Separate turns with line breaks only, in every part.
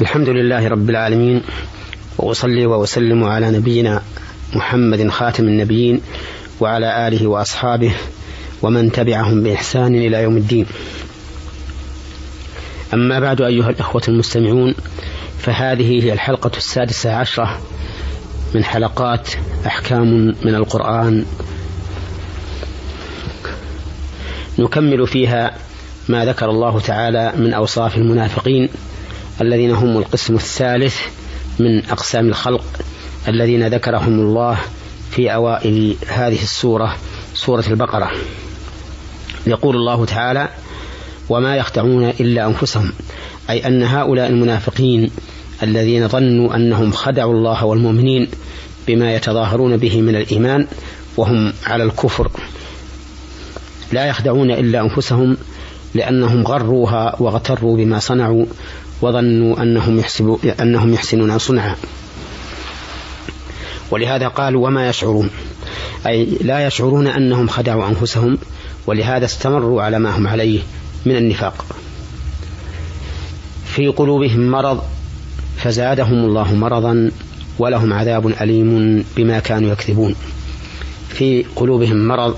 الحمد لله رب العالمين وأصلي وأسلم على نبينا محمد خاتم النبيين وعلى آله وأصحابه ومن تبعهم بإحسان إلى يوم الدين. أما بعد أيها الإخوة المستمعون فهذه هي الحلقة السادسة عشرة من حلقات أحكام من القرآن. نكمل فيها ما ذكر الله تعالى من أوصاف المنافقين. الذين هم القسم الثالث من أقسام الخلق الذين ذكرهم الله في أوائل هذه السورة سورة البقرة. يقول الله تعالى وما يخدعون إلا أنفسهم. أي أن هؤلاء المنافقين الذين ظنوا أنهم خدعوا الله والمؤمنين بما يتظاهرون به من الإيمان وهم على الكفر. لا يخدعون إلا أنفسهم لأنهم غروها واغتروا بما صنعوا وظنوا أنهم, يحسبوا أنهم يحسنون صنعا. ولهذا قالوا وما يشعرون؟ أي لا يشعرون أنهم خدعوا أنفسهم ولهذا استمروا على ما هم عليه من النفاق. في قلوبهم مرض فزادهم الله مرضا ولهم عذاب أليم بما كانوا يكذبون. في قلوبهم مرض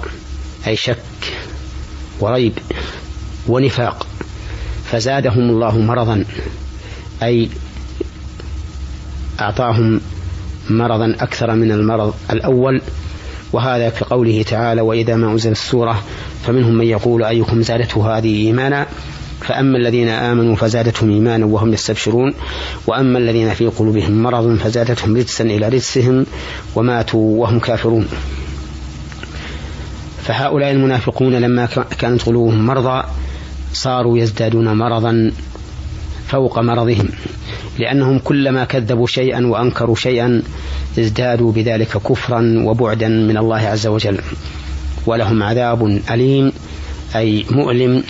أي شك وريب ونفاق. فزادهم الله مرضا. أي أعطاهم مرضا أكثر من المرض الأول. وهذا كقوله تعالى وإذا ما أنزل السورة فمنهم من يقول أيكم زادته هذه إيمانا؟ فأما الذين آمنوا فزادتهم إيمانا وهم يستبشرون. وأما الذين في قلوبهم مرض فزادتهم رجسا إلى رجسهم وماتوا وهم كافرون. فهؤلاء المنافقون لما كانت قلوبهم مرضى صاروا يزدادون مرضا فوق مرضهم لأنهم كلما كذبوا شيئا وأنكروا شيئا ازدادوا بذلك كفرا وبعدا من الله عز وجل. ولهم عذاب أليم أي مؤلم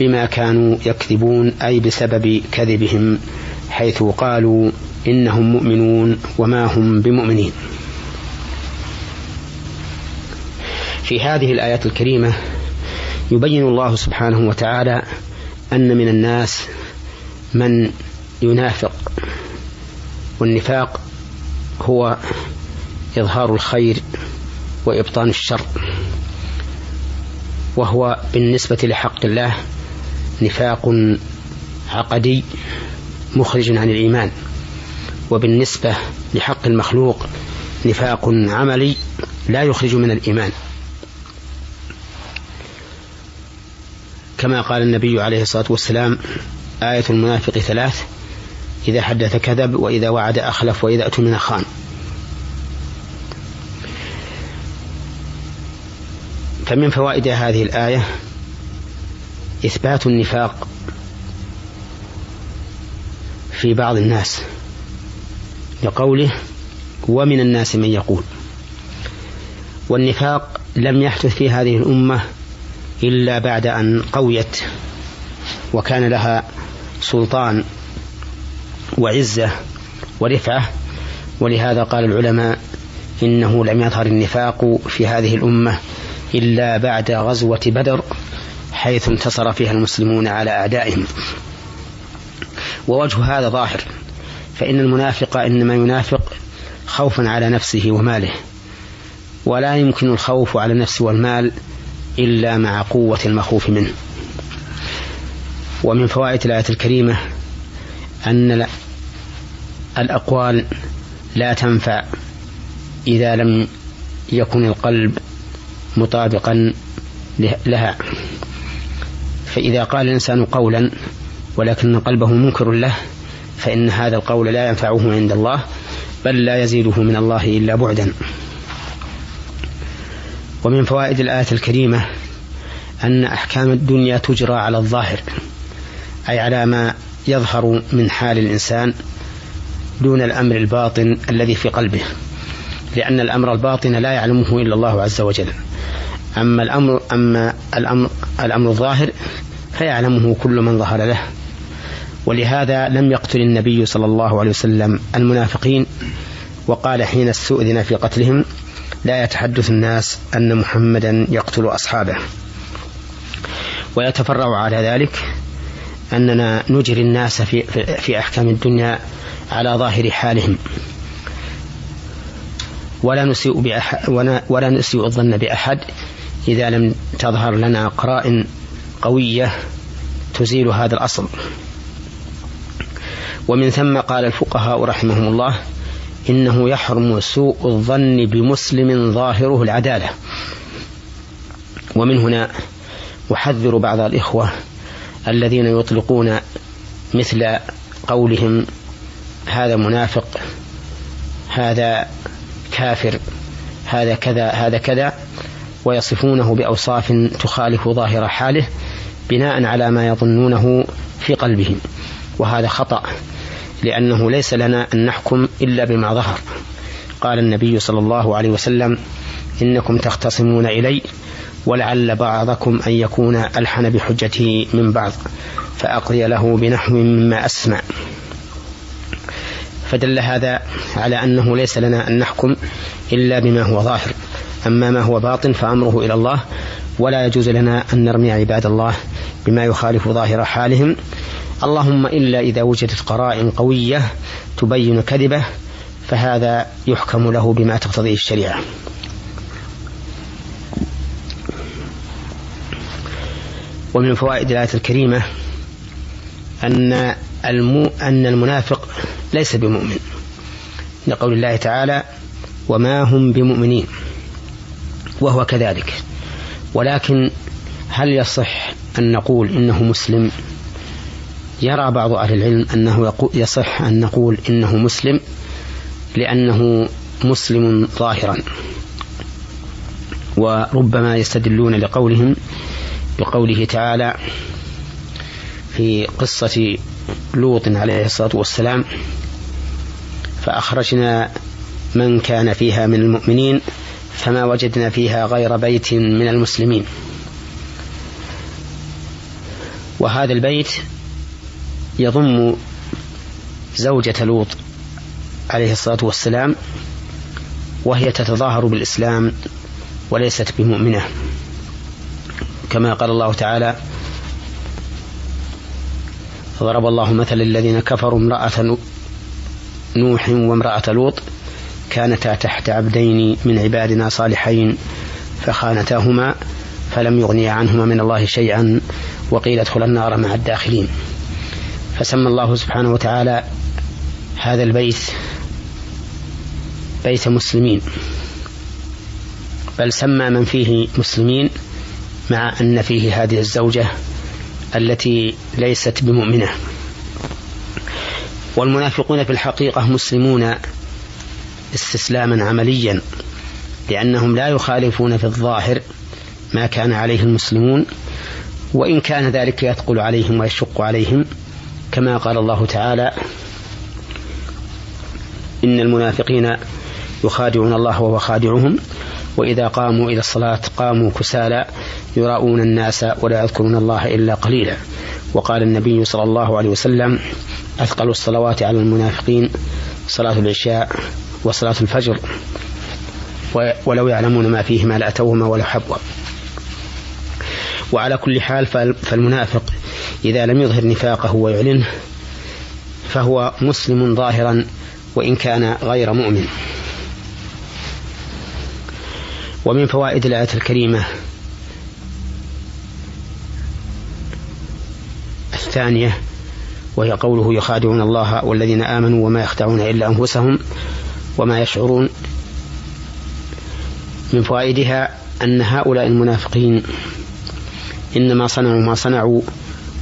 بما كانوا يكذبون أي بسبب كذبهم حيث قالوا إنهم مؤمنون وما هم بمؤمنين. في هذه الآيات الكريمة يبين الله سبحانه وتعالى أن من الناس من ينافق والنفاق هو إظهار الخير وإبطان الشر وهو بالنسبة لحق الله نفاق عقدي مخرج عن الإيمان وبالنسبة لحق المخلوق نفاق عملي لا يخرج من الإيمان. كما قال النبي عليه الصلاة والسلام آية المنافق ثلاث إذا حدث كذب وإذا وعد أخلف وإذا أتمن خان فمن فوائد هذه الآية إثبات النفاق في بعض الناس لقوله ومن الناس من يقول. والنفاق لم يحدث في هذه الأمة إلا بعد أن قويت وكان لها سلطان وعزة ورفعة. ولهذا قال العلماء إنه لم يظهر النفاق في هذه الأمة إلا بعد غزوة بدر حيث انتصر فيها المسلمون على أعدائهم. ووجه هذا ظاهر فإن المنافق إنما ينافق خوفا على نفسه وماله. ولا يمكن الخوف على النفس والمال إلا مع قوة المخوف منه. ومن فوائد الآية الكريمة أن الأقوال لا تنفع إذا لم يكن القلب مطابقا لها. فإذا قال الإنسان قولا ولكن قلبه منكر له فإن هذا القول لا ينفعه عند الله بل لا يزيده من الله إلا بعدا. ومن فوائد الآية الكريمة أن أحكام الدنيا تجرى على الظاهر أي على ما يظهر من حال الإنسان دون الأمر الباطن الذي في قلبه لأن الأمر الباطن لا يعلمه إلا الله عز وجل. أما الأمر أما الأمر الأمر الظاهر فيعلمه كل من ظهر له. ولهذا لم يقتل النبي صلى الله عليه وسلم المنافقين وقال حين استؤذن في قتلهم لا يتحدث الناس أن محمدا يقتل أصحابه. ويتفرع على ذلك أننا نجري الناس في, في أحكام الدنيا على ظاهر حالهم. ولا نسيء ولا نسيء الظن بأحد إذا لم تظهر لنا قرائن قوية تزيل هذا الأصل. ومن ثم قال الفقهاء رحمهم الله إنه يحرم سوء الظن بمسلم ظاهره العدالة. ومن هنا أحذر بعض الإخوة الذين يطلقون مثل قولهم هذا منافق هذا كافر هذا كذا هذا كذا. ويصفونه بأوصاف تخالف ظاهر حاله بناء على ما يظنونه في قلبهم. وهذا خطأ. لأنه ليس لنا أن نحكم إلا بما ظهر. قال النبي صلى الله عليه وسلم إنكم تختصمون إلي ولعل بعضكم أن يكون ألحن بحجته من بعض فأقضي له بنحو مما أسمع. فدل هذا على أنه ليس لنا أن نحكم إلا بما هو ظاهر. أما ما هو باطن فأمره إلى الله ولا يجوز لنا أن نرمي عباد الله بما يخالف ظاهر حالهم اللهم إلا إذا وجدت قرائن قوية تبين كذبه فهذا يحكم له بما تقتضيه الشريعة. ومن فوائد الآية الكريمة أن المو أن المنافق ليس بمؤمن. لقول الله تعالى وما هم بمؤمنين. وهو كذلك. ولكن هل يصح أن نقول إنه مسلم؟ يرى بعض أهل العلم أنه يصح أن نقول إنه مسلم لأنه مسلم ظاهرا وربما يستدلون لقولهم بقوله تعالى في قصة لوط عليه الصلاة والسلام فأخرجنا من كان فيها من المؤمنين فما وجدنا فيها غير بيت من المسلمين. وهذا البيت يضم زوجة لوط عليه الصلاة والسلام وهي تتظاهر بالإسلام وليست بمؤمنة. كما قال الله تعالى ضرب الله مثل الذين كفروا امرأة نوح وامرأة لوط كانتا تحت عبدين من عبادنا صالحين فخانتاهما فلم يغنيا عنهما من الله شيئا وقيل ادخلا النار مع الداخلين. فسمى الله سبحانه وتعالى هذا البيت بيت مسلمين بل سمى من فيه مسلمين مع أن فيه هذه الزوجة التي ليست بمؤمنة. والمنافقون في الحقيقة مسلمون استسلاما عمليا لأنهم لا يخالفون في الظاهر ما كان عليه المسلمون وإن كان ذلك يثقل عليهم ويشق عليهم كما قال الله تعالى إن المنافقين يخادعون الله وهو خادعهم وإذا قاموا إلى الصلاة قاموا كسالى يراؤون الناس ولا يذكرون الله إلا قليلا. وقال النبي صلى الله عليه وسلم أثقل الصلوات على المنافقين صلاة العشاء وصلاة الفجر ولو يعلمون ما فيهما لأتوهما ولو حبوا وعلى كل حال فالمنافق إذا لم يظهر نفاقه ويعلنه فهو مسلم ظاهرا وإن كان غير مؤمن. ومن فوائد الآية الكريمة الثانية وهي قوله يخادعون الله والذين آمنوا وما يخدعون إلا أنفسهم وما يشعرون. من فوائدها أن هؤلاء المنافقين إنما صنعوا ما صنعوا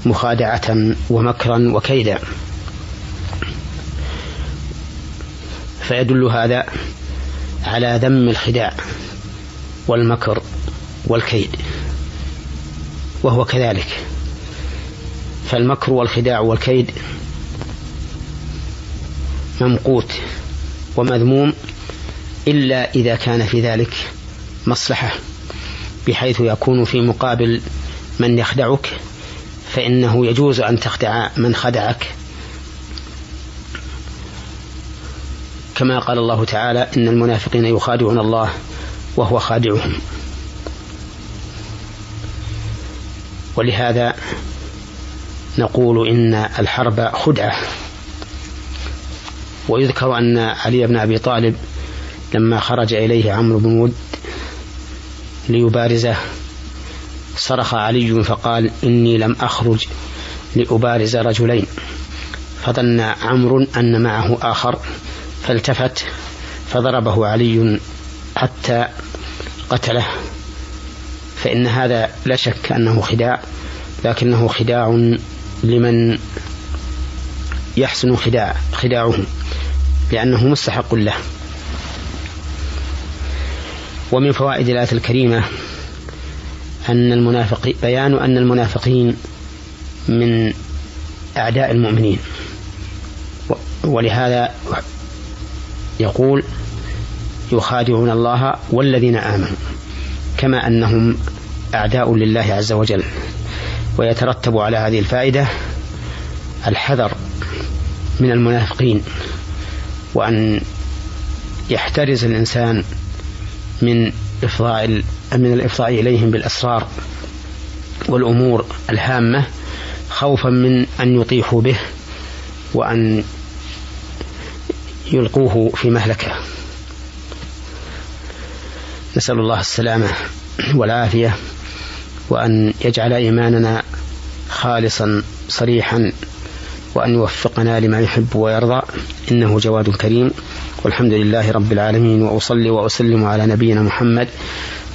مخادعة ومكرا وكيدا. فيدل هذا على ذم الخداع والمكر والكيد وهو كذلك. فالمكر والخداع والكيد ممقوت ومذموم إلا إذا كان في ذلك مصلحة بحيث يكون في مقابل من يخدعك فإنه يجوز أن تخدع من خدعك. كما قال الله تعالى إن المنافقين يخادعون الله وهو خادعهم. نقول إن الحرب خدعة. ويذكر أن علي بن أبي طالب لما خرج إليه عمرو بن ود ليبارزه صرخ علي فقال إني لم أخرج لأبارز رجلين. فظن عمرو أن معه آخر فالتفت فضربه علي حتى قتله. فإن هذا لا شك أنه خداع لكنه خداع لمن يحسن خداع خداعه لأنه مستحق له. ومن فوائد الآية الكريمة أن المنافقين بيان أن المنافقين من أعداء المؤمنين. ولهذا يقول يخادعون الله والذين آمنوا كما أنهم أعداء لله عز وجل. ويترتب على هذه الفائدة الحذر من المنافقين وأن يحترز الإنسان من إفضاء من الإفضاء إليهم بالأسرار والأمور الهامة خوفا من أن يطيحوا به وأن يلقوه في مهلكة. نسأل الله السلامة والعافية وأن يجعل إيماننا خالصا صريحا وأن يوفقنا لما يحب ويرضى. إنه جواد كريم. والحمد لله رب العالمين. وأصلي وأسلم على نبينا محمد